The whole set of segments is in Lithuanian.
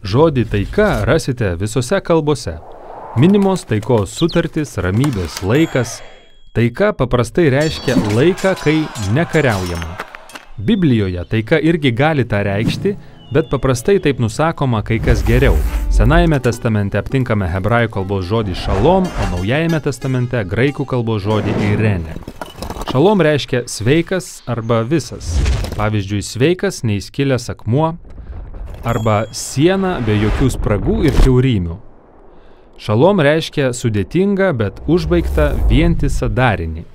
Žodį taika rasite visose kalbose. Minimos taikos sutartys, ramybės laikas. Taika paprastai reiškia laiką, kai nekariaujama. Biblijoje taika irgi gali tą reikšti, bet paprastai taip nusakoma kai kas geriau. Senajame testamente aptinkame hebrajų kalbos žodį šalom, o naujajame testamente graikų kalbos žodį eirene. Šalom reiškia sveikas arba visas. Pavyzdžiui, sveikas neįskilęs akmuo, arba siena be jokių spragų ir kiaurymių. Šalom reiškia sudėtingą, bet užbaigtą vientisą darinį.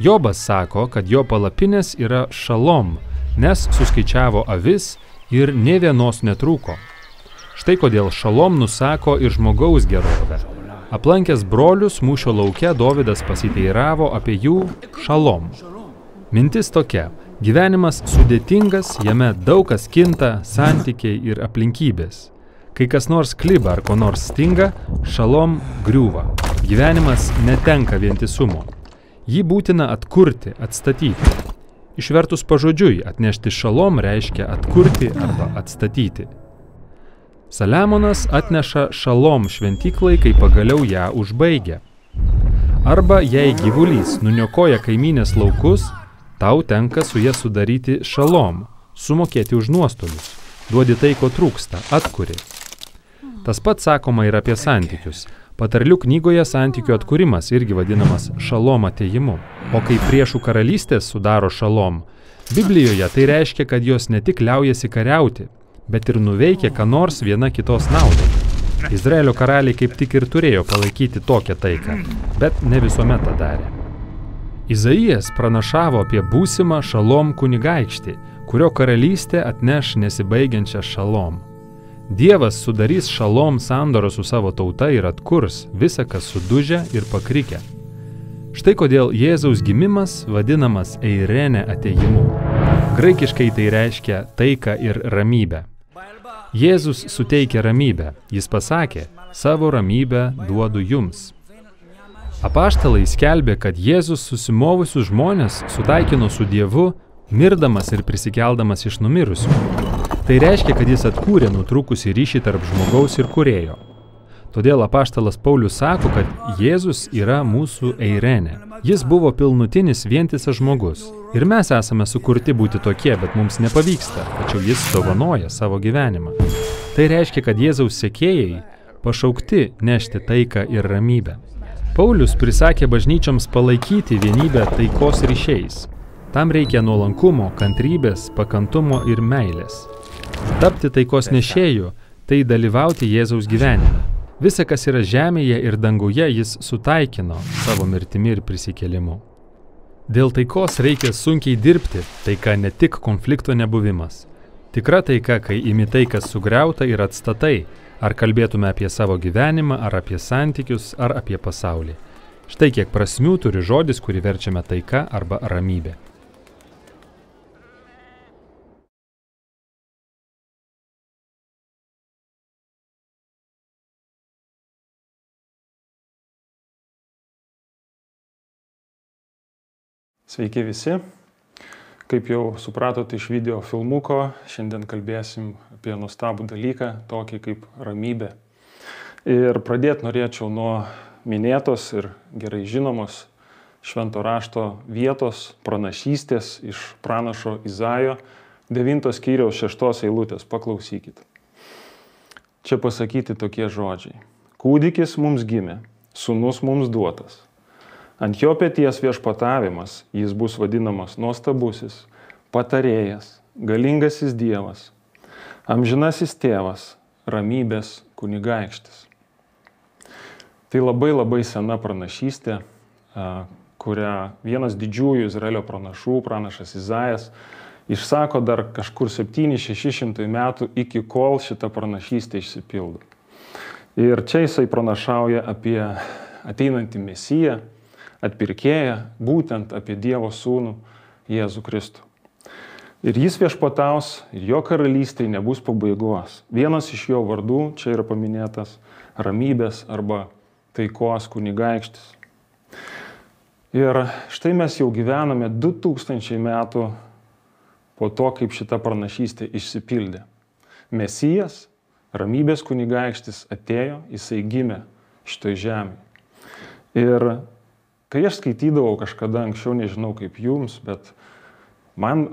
Jobas sako, kad jo palapinės yra šalom, nes suskaičiavo avis ir ne vienos netrūko. Štai kodėl šalom nusako ir žmogaus gerovę. Aplankęs brolius mūšio lauke Dovydas pasiteiravo apie jų šalom. Mintis tokia Gyvenimas sudėtingas, jame daug kas kinta, santykiai ir aplinkybės. Kai kas nors kliba ar ko nors stinga, šalom griūva. Gyvenimas netenka vientisumo. Jį būtina atkurti, atstatyti. Išvertus pažodžiui, atnešti šalom reiškia atkurti arba atstatyti. Saliamonas atneša šalom šventyklai, kai pagaliau ją užbaigia. Arba jei gyvulys nuniokoja kaiminės laukus, Tau tenka su jie sudaryti šalom, sumokėti už nuostolius, duodi tai, ko trūksta, atkuri. Tas pats sakoma ir apie santykius. Patarlių knygoje santykių atkūrimas irgi vadinamas šalom ateimu. O kai priešų karalystės sudaro šalom, Biblijoje tai reiškia, kad jos ne tik liaujasi kariauti, bet ir nuveikia ką nors viena kitos naudai. Izraelio karaliai kaip tik ir turėjo palaikyti tokią taiką, bet ne visuomet tą darė. Izaijas pranašavo apie būsimą šalom kunigaikštį, kurio karalystė atneš nesibaigiančią šalom. Dievas sudarys šalom sandorą su savo tauta ir atkurs visą, kas sudužę ir pakrikę. Štai kodėl Jėzaus gimimas vadinamas Eirene ateimu. Graikiškai tai reiškia taiką ir ramybę. Jėzus suteikia ramybę. Jis pasakė, savo ramybę duodu jums. Apaštalai skelbė, kad Jėzus susimovusius žmonės sutaikino su Dievu, mirdamas ir prisikeldamas iš numirusių. Tai reiškia, kad jis atkūrė nutrūkusi ryšį tarp žmogaus ir kurėjo. Todėl apaštalas Paulius sako, kad Jėzus yra mūsų eirenė. Jis buvo pilnutinis vientisas žmogus. Ir mes esame sukurti būti tokie, bet mums nepavyksta, tačiau jis dovanoja savo gyvenimą. Tai reiškia, kad Jėzaus sekėjai pašaukti nešti taiką ir ramybę. Paulius prisakė bažnyčioms palaikyti vienybę taikos ryšiais. Tam reikia nuolankumo, kantrybės, pakantumo ir meilės. Tapti taikos nešėjų - tai dalyvauti Jėzaus gyvenime. Visa, kas yra žemėje ir danguje, jis sutaikino savo mirtimi ir prisikėlimu. Dėl taikos reikia sunkiai dirbti, taika ne tik konflikto nebuvimas. Tikra taika, kai imi tai, kas sugriauta ir atstatai, Ar kalbėtume apie savo gyvenimą, ar apie santykius, ar apie pasaulį. Štai kiek prasmių turi žodis, kurį verčiame taika arba ramybė. Sveiki visi. Kaip jau supratote iš video filmuko, šiandien kalbėsim apie nuostabų dalyką, tokį kaip ramybė. Ir pradėti norėčiau nuo minėtos ir gerai žinomos švento rašto vietos pranašystės iš pranašo Izaijo 9 skyriaus 6 eilutės. Paklausykit. Čia pasakyti tokie žodžiai. Kūdikis mums gimė, sunus mums duotas Ant jo pėties viešpatavimas jis bus vadinamas nuostabusis, patarėjas, galingasis Dievas, amžinasis tėvas, ramybės kunigaikštis. Tai labai labai sena pranašystė, kurią vienas didžiųjų Izraelio pranašų, pranašas Izaijas, išsako dar kažkur 7-600 metų iki kol šita pranašystė išsipildo. Ir čia jisai pranašauja apie ateinantį mesiją, atpirkėją, būtent apie Dievo sūnų Jėzų Kristų. Ir jis viešpataus, ir jo karalystėje nebus pabaigos. Vienas iš jo vardų čia yra paminėtas ramybės arba taikos kunigaikštis. Ir štai mes jau gyvename 2000 metų po to, kaip šita pranašystė išsipildė. Mesijas, ramybės kunigaikštis atėjo, jisai gimė šitoj žemėje. Ir kai aš skaitydavau kažkada anksčiau, nežinau kaip jums, bet man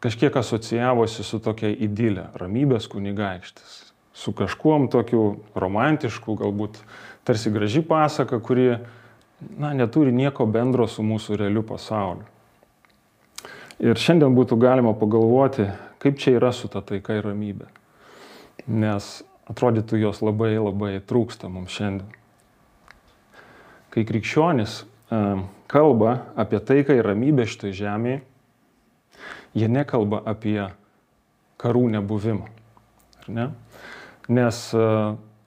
kažkiek asocijavosi su tokia idylė, ramybės kunigaikštis. Su kažkuom tokiu romantišku, galbūt tarsi graži pasaka, kuri na, neturi nieko bendro su mūsų realiu pasauliu. Ir šiandien būtų galima pagalvoti, kaip čia yra su ta taika ir ramybė. Nes atrodytų jos labai labai trūksta mums šiandien. Kai krikščionis kalba apie taiką ir ramybę šitoj žemėje, jie nekalba apie karų nebuvimą. Ne? Nes e,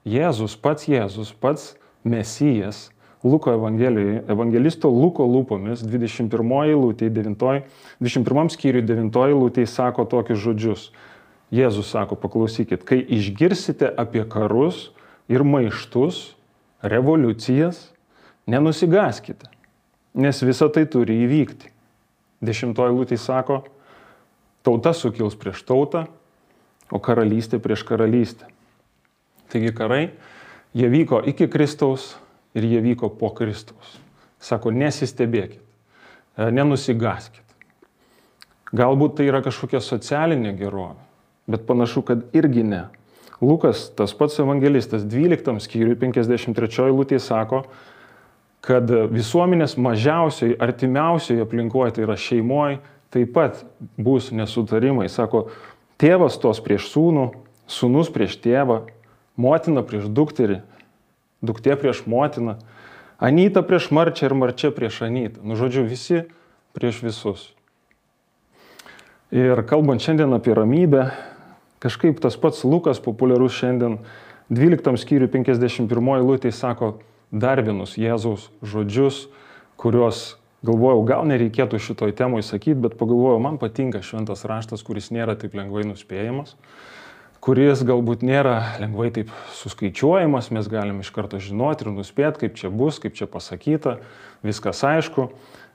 Jėzus, pats Jėzus, pats Mesijas Luko evangelisto Luko lūpomis 21 eilutė, 9, 21 skyriui 9 eilutė sako tokius žodžius. Jėzus sako, paklausykit, kai išgirsite apie karus ir maištus, revoliucijas, nenusigaskite, nes visa tai turi įvykti. Dešimtoji eilutė sako, tauta sukils prieš tautą, o karalystė prieš karalystę. Taigi karai, jie vyko iki Kristaus, ir jie vyko po Kristaus. Sako, nesistebėkit, e, nenusigaskit. Galbūt tai yra kažkokia socialinė gerovė, bet panašu, kad irgi ne. Lukas, tas pats evangelistas, 12 skyriui 53 eilutėje sako, kad visuomenės mažiausiai, artimiausioje aplinkoje, tai yra šeimoje, taip pat bus nesutarimai. Sako, tėvas tos prieš sūnų, sūnus prieš tėvą, motina prieš dukterį, duktė prieš motiną, Anyta prieš Marčią ir Marčia prieš Anytą. Nu, žodžiu, visi prieš visus. Ir kalbant šiandien apie ramybę, kažkaip tas pats Lukas populiarus šiandien 12 skyriui 51 eilutė sako dar vienus Jėzaus žodžius, kuriuos galvojau, gal nereikėtų šitoj temoj sakyti, bet pagalvojau, man patinka šventas raštas, kuris nėra taip lengvai nuspėjamas kuris galbūt nėra lengvai taip suskaičiuojamas, mes galim iš karto žinoti ir nuspėti, kaip čia bus, kaip čia pasakyta, viskas aišku,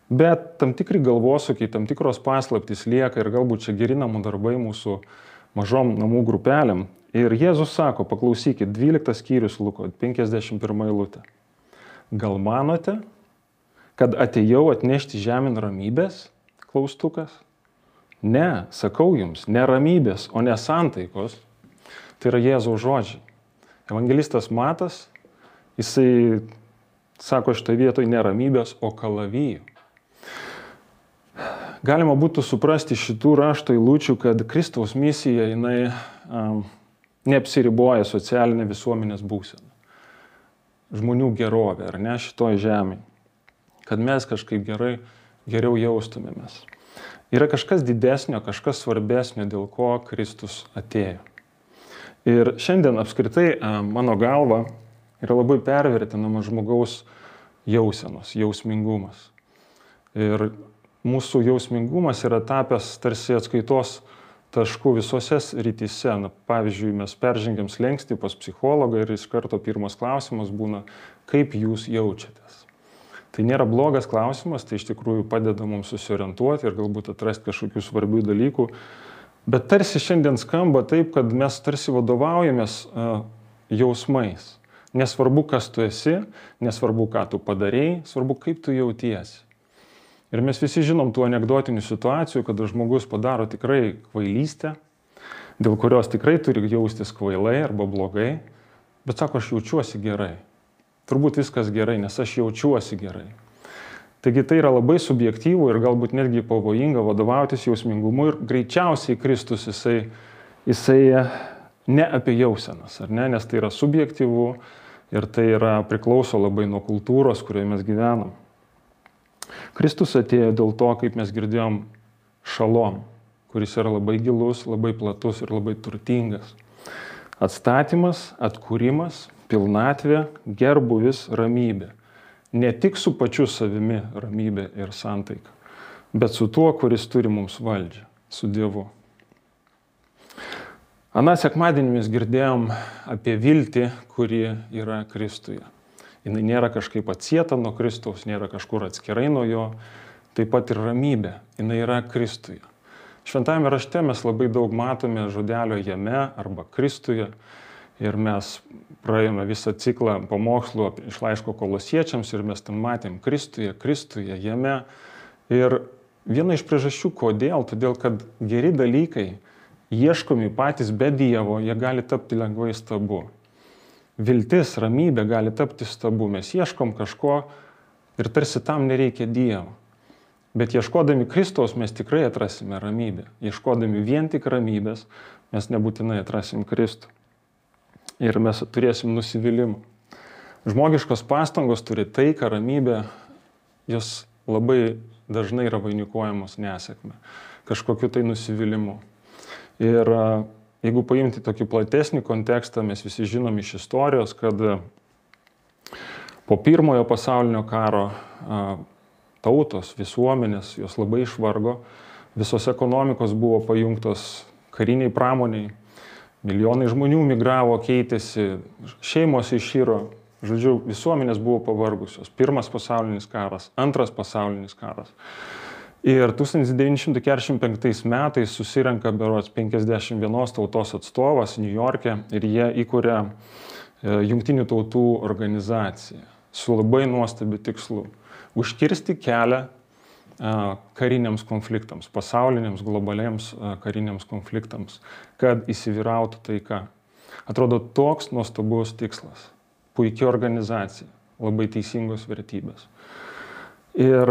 bet tam tikri galvosukiai, tam tikros paslaptys lieka ir galbūt čia geri namų darbai mūsų mažom namų grupelėm. Ir Jėzus sako, paklausykit, 12 skyrius Luko, 51 eilutė. Gal manote, kad atėjau atnešti žemyn ramybės? Klaustukas. Ne, sakau jums, ne ramybės, o ne santaikos. Tai yra Jėzaus žodžiai. Evangelistas Matas, jisai sako šitoje vietoje neramybės, o kalavijų. Galima būtų suprasti šitų rašto įlūčių, kad Kristaus misija jinai um, neapsiriboja socialinė visuomenės būsena. Žmonių gerovė, ar ne šitoje žemėje. Kad mes kažkaip gerai, geriau jaustumėmės. Yra kažkas didesnio, kažkas svarbesnio, dėl ko Kristus atėjo. Ir šiandien apskritai mano galva yra labai pervertinama žmogaus jausenos, jausmingumas. Ir mūsų jausmingumas yra tapęs tarsi atskaitos taškų visose rytise. Na, pavyzdžiui, mes peržengėm slengsti pas psichologą ir iš karto pirmas klausimas būna, kaip jūs jaučiatės. Tai nėra blogas klausimas, tai iš tikrųjų padeda mums susiorientuoti ir galbūt atrasti kažkokių svarbių dalykų, Bet tarsi šiandien skamba taip, kad mes tarsi vadovaujamės jausmais. Nesvarbu, kas tu esi, nesvarbu, ką tu padarėjai, svarbu, kaip tu jautiesi. Ir mes visi žinom tų anegdotinių situacijų, kada žmogus padaro tikrai kvailystę, dėl kurios tikrai turi jaustis kvailai arba blogai, bet sako, aš jaučiuosi gerai. Turbūt viskas gerai, nes aš jaučiuosi gerai. Taigi tai yra labai subjektyvų ir galbūt netgi pavojinga vadovautis jausmingumu ir greičiausiai Kristus jisai, jisai ne apie jausenas, ar ne, nes tai yra subjektyvu ir tai yra priklauso labai nuo kultūros, kurioje mes gyvenam. Kristus atėjo dėl to, kaip mes girdėjom, šalom, kuris yra labai gilus, labai platus ir labai turtingas. Atstatymas, atkūrimas, pilnatvė, gerbuvis, ramybė ne tik su pačiu savimi ramybė ir santaika, bet su tuo, kuris turi mums valdžią, su Dievu. Aną sekmadienį mes girdėjom apie viltį, kuri yra Kristuje. Jis nėra kažkaip atsieta nuo Kristaus, nėra kažkur atskirai nuo jo, taip pat ir ramybė, jinai yra Kristuje. Šventame rašte mes labai daug matome žodelio jame arba Kristuje. Ir mes praėjome visą ciklą pamokslų iš laiško kolosiečiams ir mes ten matėm Kristuje, Kristuje, jame. Ir viena iš priežasčių, kodėl, todėl kad geri dalykai, ieškomi patys be Dievo, jie gali tapti lengvai stabu. Viltis, ramybė gali tapti stabu. Mes ieškom kažko ir tarsi tam nereikia Dievo. Bet ieškodami Kristaus mes tikrai atrasime ramybę. Ieškodami vien tik ramybės mes nebūtinai atrasim Kristų. Ir mes turėsim nusivylimą. Žmogiškos pastangos turi taiką, ramybę, jos labai dažnai yra vainikuojamos nesėkme, kažkokiu tai nusivylimu. Ir jeigu paimti tokį platesnį kontekstą, mes visi žinom iš istorijos, kad po pirmojo pasaulinio karo tautos, visuomenės, jos labai išvargo, visos ekonomikos buvo pajungtos kariniai pramoniai, milijonai žmonių migravo, keitėsi, šeimos išyro, žodžiu, visuomenės buvo pavargusios. Pirmas pasaulinis karas, antras pasaulinis karas. Ir 1945 metais susirenka berots 51 tautos atstovas New York'e ir jie įkuria e, Junktinių tautų organizaciją su labai nuostabiu tikslu užkirsti kelią kariniams konfliktams, pasauliniams, globaliems kariniams konfliktams, kad įsivyrautų taika. Atrodo toks nuostabus tikslas, puikia organizacija, labai teisingos vertybės. Ir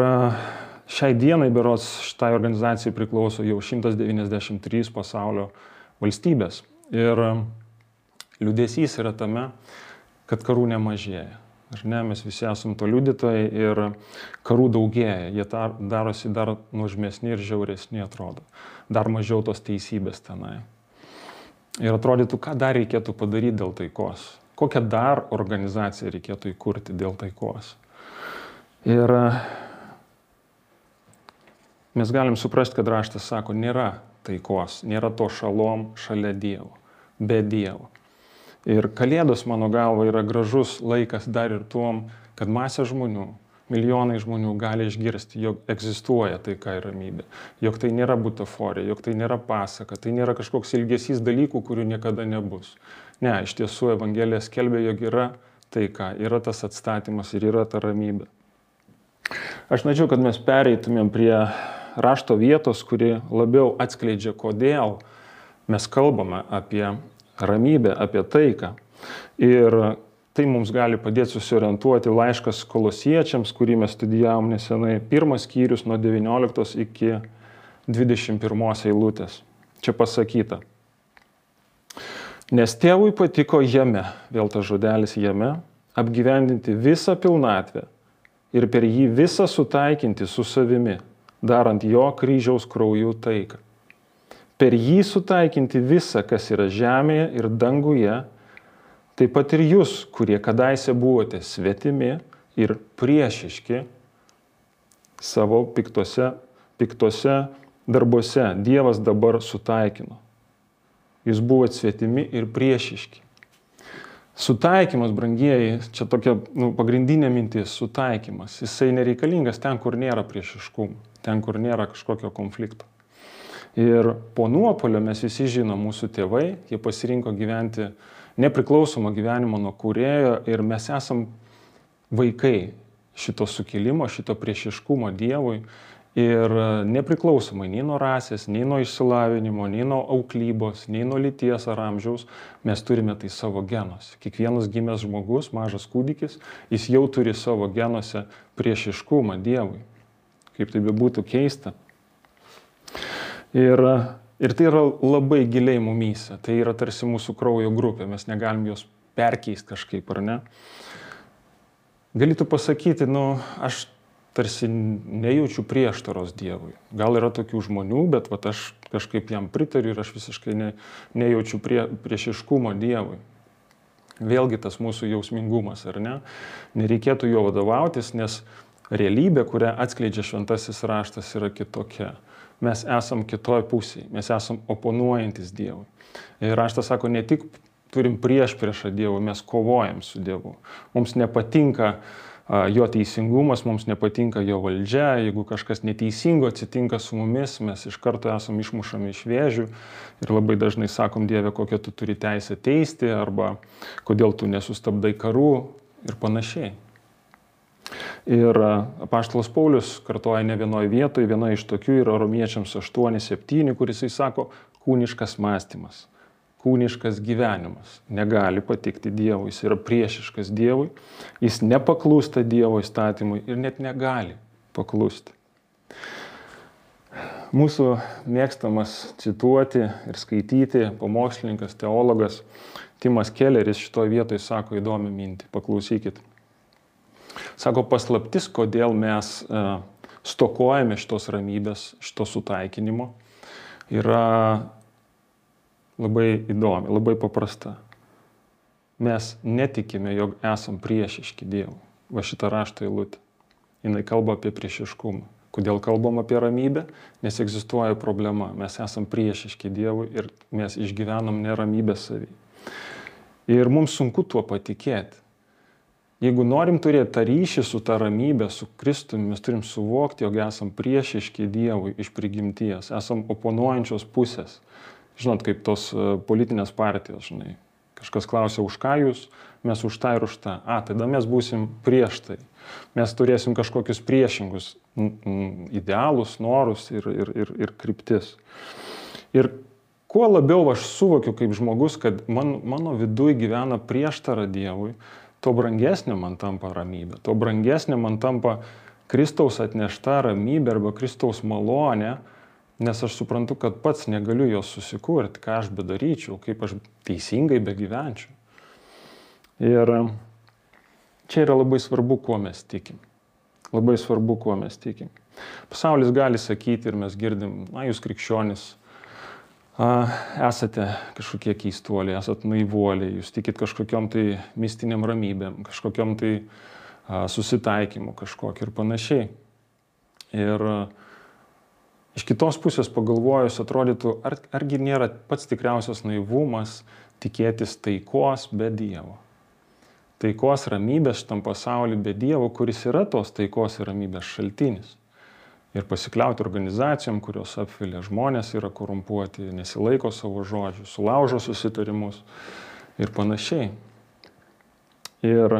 šiai dienai beros šitai organizacijai priklauso jau 193 pasaulio valstybės. Ir liūdėsys yra tame, kad karų nemažėja. Ar ne, mes visi esame to liudytojai ir karų daugėja, jie tar, darosi dar nuožmesni ir žiauresni atrodo, dar mažiau tos teisybės tenai. Ir atrodytų, ką dar reikėtų padaryti dėl taikos, kokią dar organizaciją reikėtų įkurti dėl taikos. Ir mes galim suprasti, kad raštas sako, nėra taikos, nėra to šalom šalia Dievo, be Dievo. Ir Kalėdos, mano galva, yra gražus laikas dar ir tuom, kad masė žmonių, milijonai žmonių gali išgirsti, jog egzistuoja taika ir ramybė, jog tai nėra butaforija, jog tai nėra pasaka, tai nėra kažkoks ilgesys dalykų, kurių niekada nebus. Ne, iš tiesų Evangelija skelbia, jog yra taika, yra tas atstatymas ir yra ta ramybė. Aš norėčiau, kad mes pereitumėm prie rašto vietos, kuri labiau atskleidžia, kodėl mes kalbame apie ramybę, apie taiką. Ir tai mums gali padėti susiorientuoti laiškas kolosiečiams, kurį mes studijavom nesenai, pirmas skyrius nuo 19 iki 21 eilutės. Čia pasakyta. Nes tėvui patiko jame, vėl tas žodelis jame, apgyvendinti visą pilnatvę ir per jį visą sutaikinti su savimi, darant jo kryžiaus kraujų taiką per jį sutaikinti visą, kas yra žemėje ir danguje, taip pat ir jūs, kurie kadaise buvote svetimi ir priešiški savo piktose, piktose darbuose, Dievas dabar sutaikino. Jūs buvote svetimi ir priešiški. Sutaikymas, brangieji, čia tokia nu, pagrindinė mintis - sutaikymas. Jisai nereikalingas ten, kur nėra priešiškumo, ten, kur nėra kažkokio konflikto. Ir po nuopolio mes visi žinom, mūsų tėvai, jie pasirinko gyventi nepriklausomą gyvenimą nuo kurėjo ir mes esam vaikai šito sukilimo, šito priešiškumo Dievui. Ir nepriklausomai nei nuo rasės, nei nuo išsilavinimo, nei nuo auklybos, nei nuo lyties ar amžiaus, mes turime tai savo genuose. Kiekvienas gimęs žmogus, mažas kūdikis, jis jau turi savo genuose priešiškumą Dievui. Kaip tai bebūtų keista. Ir, ir tai yra labai giliai mumyse, tai yra tarsi mūsų kraujo grupė, mes negalim jos perkeisti kažkaip, ar ne? Galėtų pasakyti, nu, aš tarsi nejaučiu prieštaros Dievui. Gal yra tokių žmonių, bet vat, aš kažkaip jam pritariu ir aš visiškai ne, nejaučiu prie, priešiškumo Dievui. Vėlgi tas mūsų jausmingumas, ar ne? Nereikėtų jo vadovautis, nes realybė, kurią atskleidžia šventasis raštas, yra kitokia mes esam kitoj pusėje, mes esam oponuojantis Dievui. Ir raštas sako, ne tik turim prieš priešą Dievui, mes kovojam su Dievu. Mums nepatinka jo teisingumas, mums nepatinka jo valdžia, jeigu kažkas neteisingo atsitinka su mumis, mes iš karto esame išmušami iš vėžių ir labai dažnai sakom Dieve, kokią tu turi teisę teisti arba kodėl tu nesustabdai karų ir panašiai. Ir apaštalas Paulius kartoja ne vienoje vietoje, viena iš tokių yra romiečiams 8.7, kuris jis sako kūniškas mąstymas, kūniškas gyvenimas negali patikti Dievui, jis yra priešiškas Dievui, jis nepaklūsta Dievo įstatymui ir net negali paklusti. Mūsų mėgstamas cituoti ir skaityti pamokslininkas, teologas Timas Kelleris šitoje vietoje sako įdomią mintį, paklausykit. Sako paslaptis, kodėl mes e, stokojame šitos ramybės, šito sutaikinimo, yra labai įdomi, labai paprasta. Mes netikime, jog esam priešiški Dievui. Va šitą raštą eilutę. Jis kalba apie priešiškumą. Kodėl kalbam apie ramybę? Nes egzistuoja problema. Mes esam priešiški Dievui ir mes išgyvenam neramybę savį. Ir mums sunku tuo patikėti. Jeigu norim turėti tą ryšį su tą ramybę, su Kristumi, mes turim suvokti, jog esam priešiški Dievui iš prigimties, esam oponuojančios pusės. Žinot, kaip tos e, politinės partijos, žinai. Kažkas klausia, už ką jūs, mes už tą ir už tą. A, tada mes būsim prieš tai. Mes turėsim kažkokius priešingus idealus, norus ir, ir, ir, ir kryptis. Ir kuo labiau aš suvokiu kaip žmogus, kad man, mano viduje gyvena prieštara Dievui, tuo brangesnė man tampa ramybė, tuo brangesnė man tampa Kristaus atnešta ramybė arba Kristaus malonė, nes aš suprantu, kad pats negaliu jos susikurti, ką aš bedaryčiau, kaip aš teisingai begyvenčiau. Ir čia yra labai svarbu, kuo mes tikim. Labai svarbu, kuo mes tikim. Pasaulis gali sakyti ir mes girdim, na, jūs krikščionis, esate kažkokie keistuoliai, esate naivuoliai, jūs tikit kažkokiam tai mistiniam ramybėm, kažkokiam tai susitaikymu kažkokiu ir panašiai. Ir iš kitos pusės pagalvojus atrodytų, ar, argi nėra pats tikriausias naivumas tikėtis taikos be Dievo. Taikos ramybės šitam pasauliu be Dievo, kuris yra tos taikos ir ramybės šaltinis ir pasikliauti organizacijom, kurios apvilia žmonės yra korumpuoti, nesilaiko savo žodžių, sulaužo susitarimus ir panašiai. Ir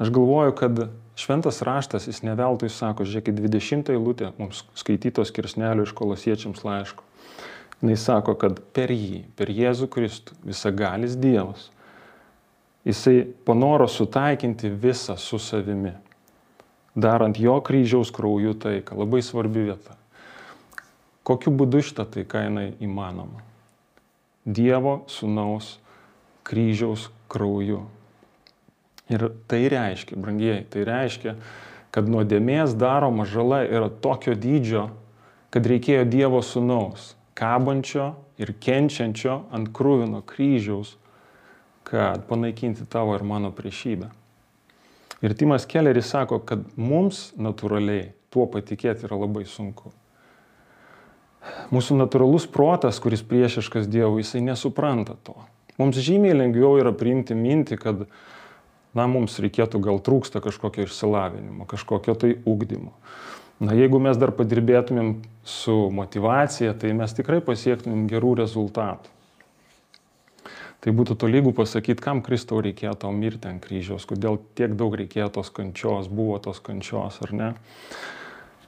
aš galvoju, kad šventas raštas, jis neveltui sako, žiūrėkit, 20 eilutė mums skaitytos kirsnelio iš kolosiečiams laiško. Jis sako, kad per jį, per Jėzų Kristų, visagalis Dievas, jisai panoro sutaikinti visą su savimi darant jo kryžiaus krauju taiką. Labai svarbi vieta. Kokiu būdu šitą taiką jinai įmanoma? Dievo sunaus kryžiaus krauju. Ir tai reiškia, brangieji, tai reiškia, kad nuodėmės daroma žala yra tokio dydžio, kad reikėjo Dievo sunaus, kabančio ir kenčiančio ant krūvino kryžiaus, kad panaikinti tavo ir mano priešybę. Ir Timas Kelleris sako, kad mums natūraliai tuo patikėti yra labai sunku. Mūsų natūralus protas, kuris priešiškas Dievui, jisai nesupranta to. Mums žymiai lengviau yra priimti mintį, kad, na, mums reikėtų gal trūksta kažkokio išsilavinimo, kažkokio tai ugdymo. Na, jeigu mes dar padirbėtumėm su motivacija, tai mes tikrai pasiektumėm gerų rezultatų. Tai būtų tolygų pasakyti, kam Kristau reikėjo tau mirti ant kryžiaus, kodėl tiek daug reikėjo tos kančios, buvo tos kančios ar ne.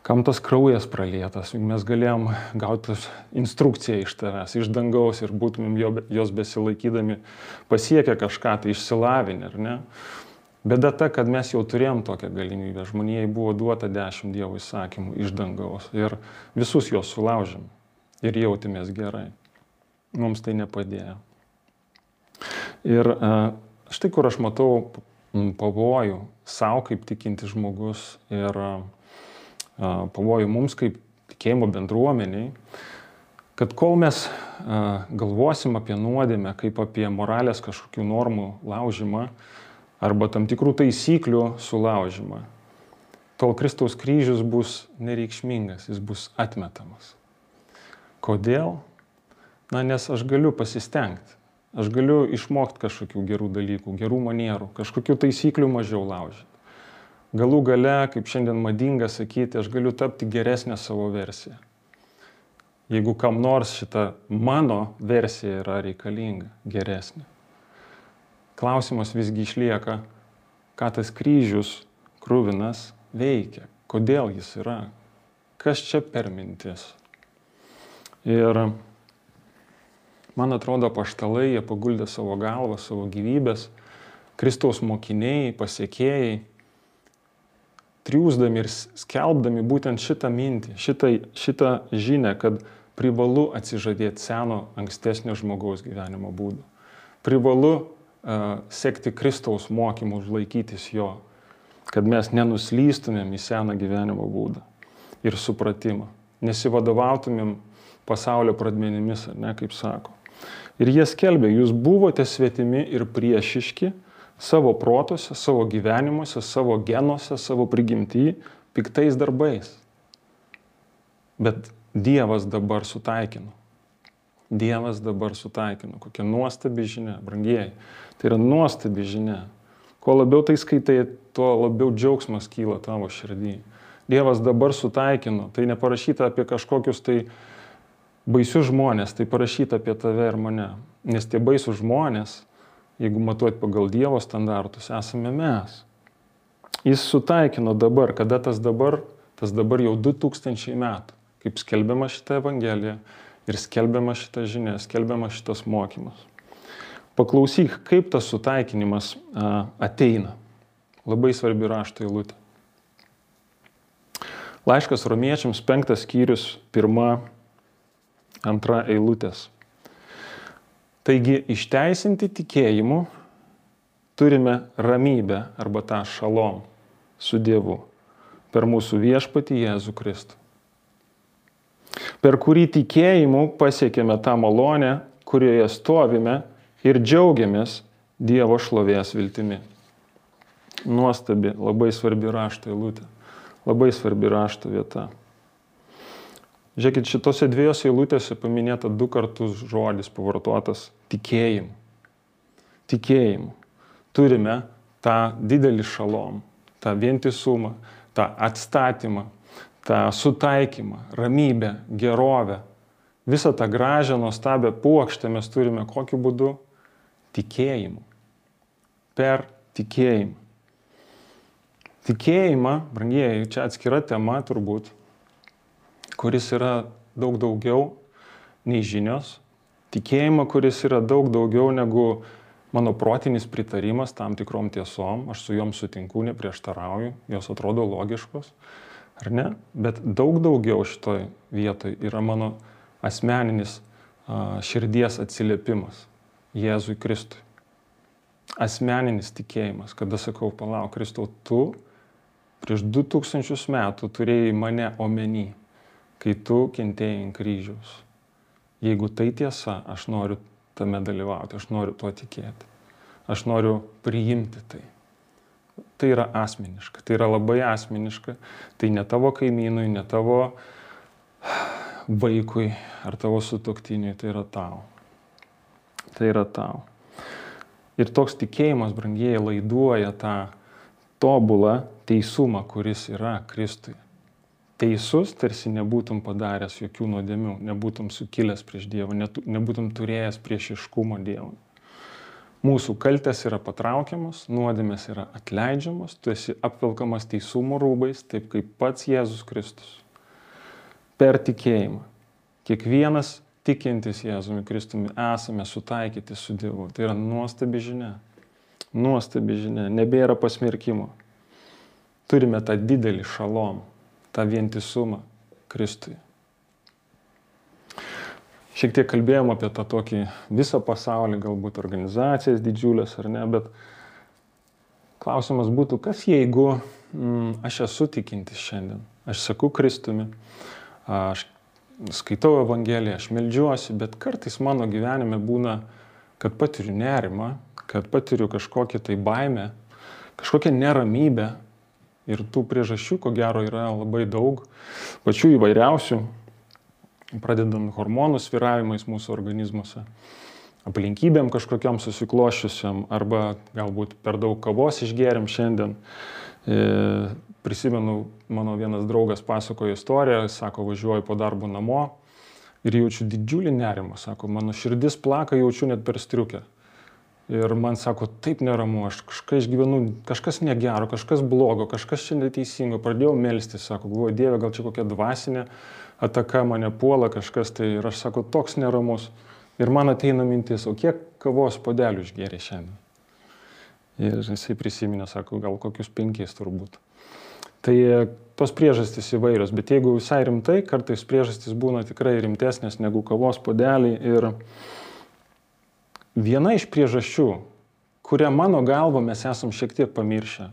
Kam tas kraujas pralietas, juk mes galėjom gauti instrukciją iš tavęs, iš dangaus ir būtumėm jo, jos besilaikydami pasiekę kažką tai išsilavinę, ar ne? Bėda ta, kad mes jau turėjom tokią galimybę, žmonijai buvo duota dešimt Dievo įsakymų iš dangaus ir visus juos sulaužėm ir jautėmės gerai. Mums tai nepadėjo. Ir e, štai kur aš matau pavojų savo kaip tikinti žmogus ir e, pavojų mums kaip tikėjimo bendruomeniai, kad kol mes e, galvosim apie nuodėmę kaip apie moralės kažkokių normų laužimą arba tam tikrų taisyklių sulaužimą, tol Kristaus kryžius bus nereikšmingas, jis bus atmetamas. Kodėl? Na, nes aš galiu pasistengti Aš galiu išmokti kažkokių gerų dalykų, gerų manierų, kažkokių taisyklių mažiau laužyti. Galų gale, kaip šiandien madinga sakyti, aš galiu tapti geresnę savo versiją. Jeigu kam nors šita mano versija yra reikalinga, geresnė. Klausimas visgi išlieka, ką tas kryžius krūvinas veikia, kodėl jis yra, kas čia per mintis. Ir man atrodo, paštalai, jie paguldė savo galvą, savo gyvybės, Kristaus mokiniai, pasiekėjai, triūsdami ir skelbdami būtent šitą mintį, šitą, šitą žinę, kad privalu atsižadėti seno ankstesnio žmogaus gyvenimo būdo. Privalu uh, sekti Kristaus mokymus, laikytis jo, kad mes nenuslystumėm į seną gyvenimo būdą ir supratimą, nesivadovautumėm pasaulio pradmenimis, ar ne, kaip sako. Ir jie skelbė, jūs buvote svetimi ir priešiški savo protuose, savo gyvenimuose, savo genuose, savo prigimtyje, piktais darbais. Bet Dievas dabar sutaikino. Dievas dabar sutaikino. Kokia nuostabi žinia, brangieji. Tai yra nuostabi žinia. Kuo labiau tai skaitai, tuo labiau džiaugsmas kyla tavo širdį. Dievas dabar sutaikino. Tai neparašyta apie kažkokius tai uh, baisius žmonės, tai parašyta apie tave ir mane. Nes tie baisūs žmonės, jeigu matuot pagal Dievo standartus, esame mes. Jis sutaikino dabar, kada tas dabar, tas dabar jau 2000 metų, kaip skelbiama šitą Evangeliją ir skelbiama šitą žinią, skelbiama šitas mokymas. Paklausyk, kaip tas sutaikinimas a, ateina. Labai svarbi rašto eilutė. Laiškas romiečiams penktas skyrius, pirma antra eilutės. Taigi išteisinti tikėjimu turime ramybę arba tą šalom su Dievu per mūsų viešpatį Jėzų Kristų. Per kurį tikėjimu pasiekėme tą malonę, kurioje stovime ir džiaugiamės Dievo šlovės viltimi. Nuostabi, labai svarbi rašto eilutė, labai svarbi rašto vieta. Žiūrėkit, šitose dviejose eilutėse paminėta du kartus žodis pavartotas tikėjimu. Tikėjimu. Turime tą didelį šalom, tą vientisumą, tą atstatymą, tą sutaikymą, ramybę, gerovę. Visą tą gražią, nuostabią puokštę mes turime kokiu būdu? Tikėjimu. Per tikėjimą. Tikėjimą, brangieji, čia atskira tema turbūt, kuris yra daug daugiau nei žinios, tikėjimą, kuris yra daug daugiau negu mano protinis pritarimas tam tikrom tiesom, aš su juom sutinku, neprieštarauju, jos atrodo logiškos, ar ne? Bet daug daugiau šitoj vietoj yra mano asmeninis širdies atsiliepimas Jėzui Kristui. Asmeninis tikėjimas, kada sakau, palauk, Kristau, tu prieš 2000 metų turėjai mane omeny kai tu kentėjai ant kryžiaus. Jeigu tai tiesa, aš noriu tame dalyvauti, aš noriu tuo tikėti. Aš noriu priimti tai. Tai yra asmeniška, tai yra labai asmeniška. Tai ne tavo kaimynui, ne tavo vaikui ar tavo sutoktiniui, tai yra tau. Tai yra tau. Ir toks tikėjimas, brangieji, laiduoja tą tobulą teisumą, kuris yra Kristuje teisus, tarsi nebūtum padaręs jokių nuodėmių, nebūtum sukilęs prieš Dievą, nebūtum turėjęs priešiškumo Dievui. Mūsų kaltės yra patraukiamas, nuodėmės yra atleidžiamas, tu esi apvilkamas teisumo rūbais, taip kaip pats Jėzus Kristus. Per tikėjimą. Kiekvienas tikintis Jėzumi Kristumi esame sutaikyti su Dievu. Tai yra nuostabi žinia. Nuostabi žinia. Nebėra pasmerkimo. Turime tą didelį šalom tą vientisumą Kristui. Šiek tiek kalbėjom apie tą tokį visą pasaulį, galbūt organizacijas didžiulės ar ne, bet klausimas būtų, kas jeigu mm, aš esu tikintis šiandien, aš sakau Kristumi, aš skaitau Evangeliją, aš melžiuosi, bet kartais mano gyvenime būna, kad patiriu nerimą, kad patiriu kažkokią tai baimę, kažkokią neramybę, Ir tų priežasčių, ko gero, yra labai daug, pačių įvairiausių, pradedant hormonų sviravimais mūsų organizmuose, aplinkybėm kažkokiam susiklošiusiam arba galbūt per daug kavos išgėrim šiandien. E, prisimenu, mano vienas draugas pasakojo istoriją, sako, važiuoju po darbo namo ir jaučiu didžiulį nerimą, sako, mano širdis plaka, jaučiu net per striukę. Ir man sako, taip neramu, aš kažką išgyvenu, kažkas negero, kažkas blogo, kažkas čia neteisingo. Pradėjau melstis, sako, galvoju, Dieve, gal čia kokia dvasinė ataka mane puola kažkas tai. Ir aš sako, toks neramus. Ir man ateina mintis, o kiek kavos podelių išgėrė šiandien. Ir jisai prisiminė, sako, gal kokius penkis turbūt. Tai e, tos priežastys įvairios, bet jeigu visai rimtai, kartais priežastys būna tikrai rimtesnės negu kavos podeliai. Ir viena iš priežasčių, kurią mano galva mes esam šiek tiek pamiršę,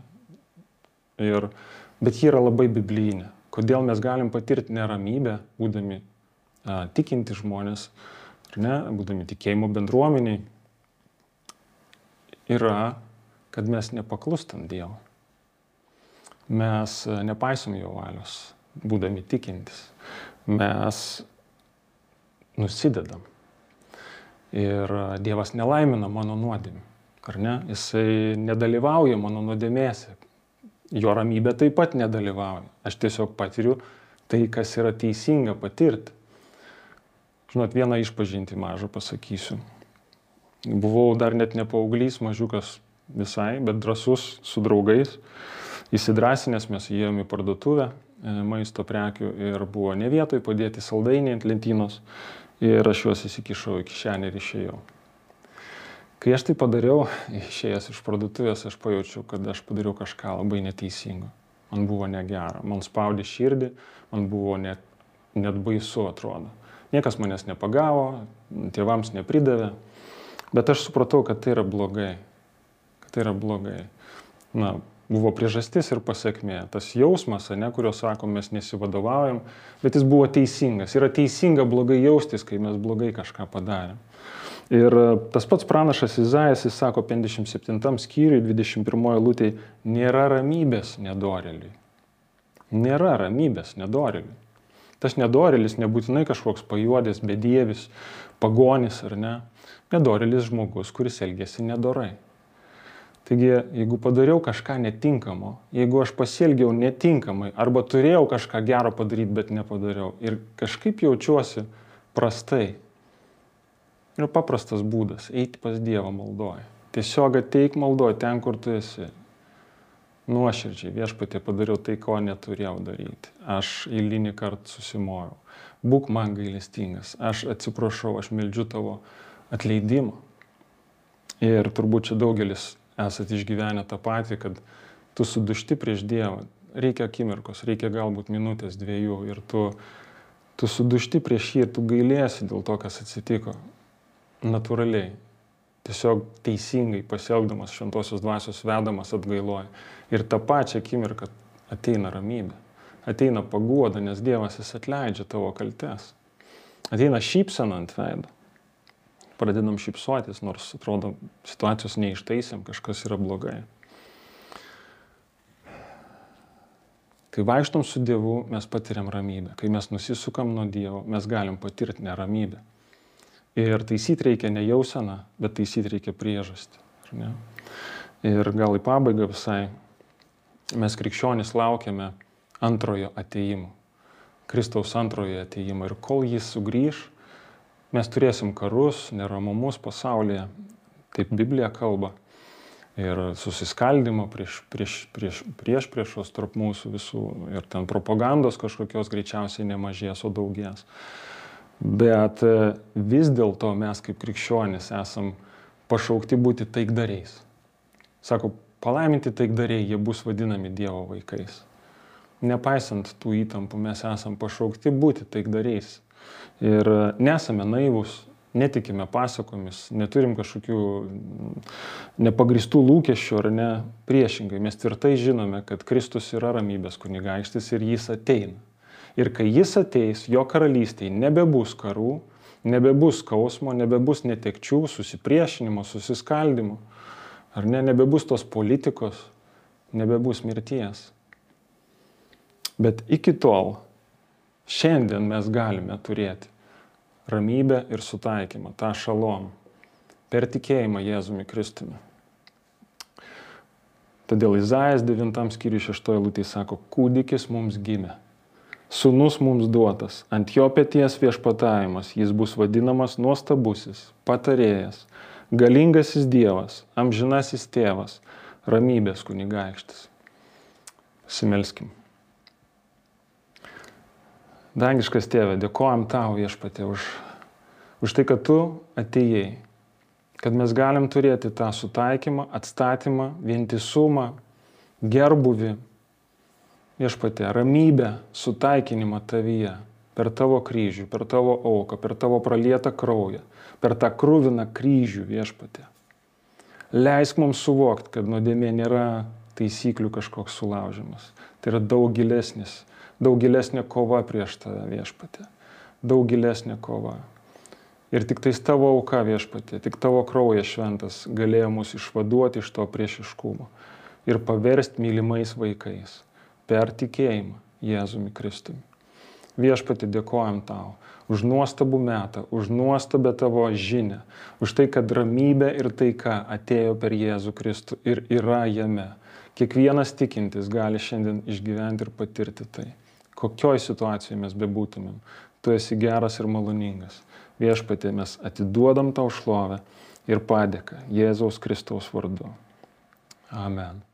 ir, bet ji yra labai biblinė. Kodėl mes galim patirti neramybę, būdami a, tikinti žmonės, ne, būdami tikėjimo bendruomeniai, yra, kad mes nepaklustam Dievui. Mes nepaisom jo valios, būdami tikintis. Mes nusidedam. Ir Dievas nelaimina mano nuodėmį. Ar ne? Jisai nedalyvauja mano nuodėmėse. Jo ramybė taip pat nedalyvauja. Aš tiesiog patiriu tai, kas yra teisinga patirti. Žinot, vieną išpažinti mažą pasakysiu. Buvau dar net ne paauglys, mažiukas visai, bet drasus su draugais. Įsidrasinęs mes įėjome į parduotuvę e, maisto prekių ir buvo ne vietoj padėti saldainiai ant lentynos ir aš juos įsikišau į kišenę ir išėjau. Kai aš tai padariau, išėjęs iš parduotuvės, aš pajaučiau, kad aš padariau kažką labai neteisingo. Man buvo negera, man spaudė širdį, man buvo net, net baisu atrodo. Niekas manęs nepagavo, tėvams nepridavė, bet aš supratau, kad tai yra blogai. Kad tai yra blogai. Na, buvo priežastis ir pasiekmė. Tas jausmas, ne, kurio sakom, mes nesivadovaujam, bet jis buvo teisingas. Yra teisinga blogai jaustis, kai mes blogai kažką padarėm. Ir e, tas pats pranašas Izaijas, jis sako 57 skyriui, 21 lūtėje, nėra ramybės nedoreliui. Nėra ramybės nedoreliui. Tas nedorelis nebūtinai kažkoks pajuodęs, bedievis, pagonis ar ne. Nedorelis žmogus, kuris elgėsi nedorai. Taigi, jeigu padariau kažką netinkamo, jeigu aš pasielgiau netinkamai arba turėjau kažką gero padaryti, bet nepadariau ir kažkaip jaučiuosi prastai, yra paprastas būdas - eiti pas Dievą maldoje. Tiesiog ateik maldoje ten, kur tu esi nuoširdžiai viešpatė padariau tai, ko neturėjau daryti. Aš eilinį kartą susimoviau. Būk man gailestingas. Aš atsiprašau, aš meldžiu tavo atleidimą. Ir turbūt čia daugelis esate išgyvenę tą patį, kad tu sudušti prieš Dievą. Reikia akimirkos, reikia galbūt minutės, dviejų ir tu, tu sudušti prieš jį ir tu gailėsi dėl to, kas atsitiko. Naturaliai tiesiog teisingai pasielgdamas šventosios dvasios vedamas atgailoja. Ir tą pačią akimirką ateina ramybė, ateina paguoda, nes Dievas jis atleidžia tavo kaltes. Ateina šypsena ant veido. Pradedam šypsotis, nors atrodo situacijos neištaisėm, kažkas yra blogai. Kai vaikštom su Dievu, mes patiriam ramybę. Kai mes nusisukam nuo Dievo, mes galim patirti neramybę. Ir taisyti reikia ne jauseną, bet taisyti reikia priežastį. Ir gal į pabaigą visai mes krikščionys laukiame antrojo ateimo. Kristaus antrojo ateimo. Ir kol jis sugrįž, mes turėsim karus, neramumus pasaulyje. Taip Biblija kalba. Ir susiskaldimo prieš, prieš, prieš, prieš priešos tarp mūsų visų. Ir ten propagandos kažkokios greičiausiai nemažės, o daugės. Bet e, vis dėlto mes kaip krikščionys esam pašaukti būti taikdariais. Sako, palaiminti taikdariai, jie bus vadinami Dievo vaikais. Nepaisant tų įtampų, mes esam pašaukti būti taikdariais. Ir e, nesame naivus, netikime pasakomis, neturim kažkokių nepagristų lūkesčių ar ne. Priešingai, mes tvirtai žinome, kad Kristus yra ramybės kunigaikštis ir jis ateina. Ir kai jis ateis, jo karalystėje nebebus karų, nebebus skausmo, nebebus netekčių, susipriešinimo, susiskaldimo. Ar ne, nebebus tos politikos, nebebus mirties. Bet iki tol, šiandien mes galime turėti ramybę ir sutaikymą, tą šalom. per tikėjimą Jėzumi Kristumi. Todėl Izaijas 9 skyriui 6 eilutė sako, kūdikis mums gimė, sunus mums duotas, ant jo pėties viešpatavimas, jis bus vadinamas nuostabusis, patarėjas, galingasis Dievas, amžinasis tėvas, ramybės kunigaikštis. Simelskim. Dangiškas tėve, dėkojam tau viešpatė už, už tai, kad tu atėjai, kad mes galim turėti tą sutaikymą, atstatymą, vientisumą, gerbuvi, viešpatė, ramybę, sutaikinimą tavyje per tavo kryžių, per tavo auką, per tavo pralietą kraują, per tą krūviną kryžių viešpatė. Leisk mums suvokti, kad nuodėmė nėra taisyklių kažkoks sulaužimas. Tai yra daug gilesnis, daug gilesnė kova prieš tave viešpatė. Daug gilesnė kova. Ir tik tais tavo auka viešpatė, tik tavo kraujas šventas galėjo mus išvaduoti iš to priešiškumo ir paversti mylimais vaikais per tikėjimą Jėzumi Kristumi. Viešpatį dėkojam tau už nuostabų metą, už nuostabę tavo žinę, už tai, kad ramybė ir taika atėjo per Jėzų Kristų ir yra jame. Kiekvienas tikintis gali šiandien išgyventi ir patirti tai. Kokioj situacijoje mes bebūtumėm, tu esi geras ir maloningas. Viešpatė mes atiduodam tau šlovę ir padėką Jėzaus Kristaus vardu. Amen.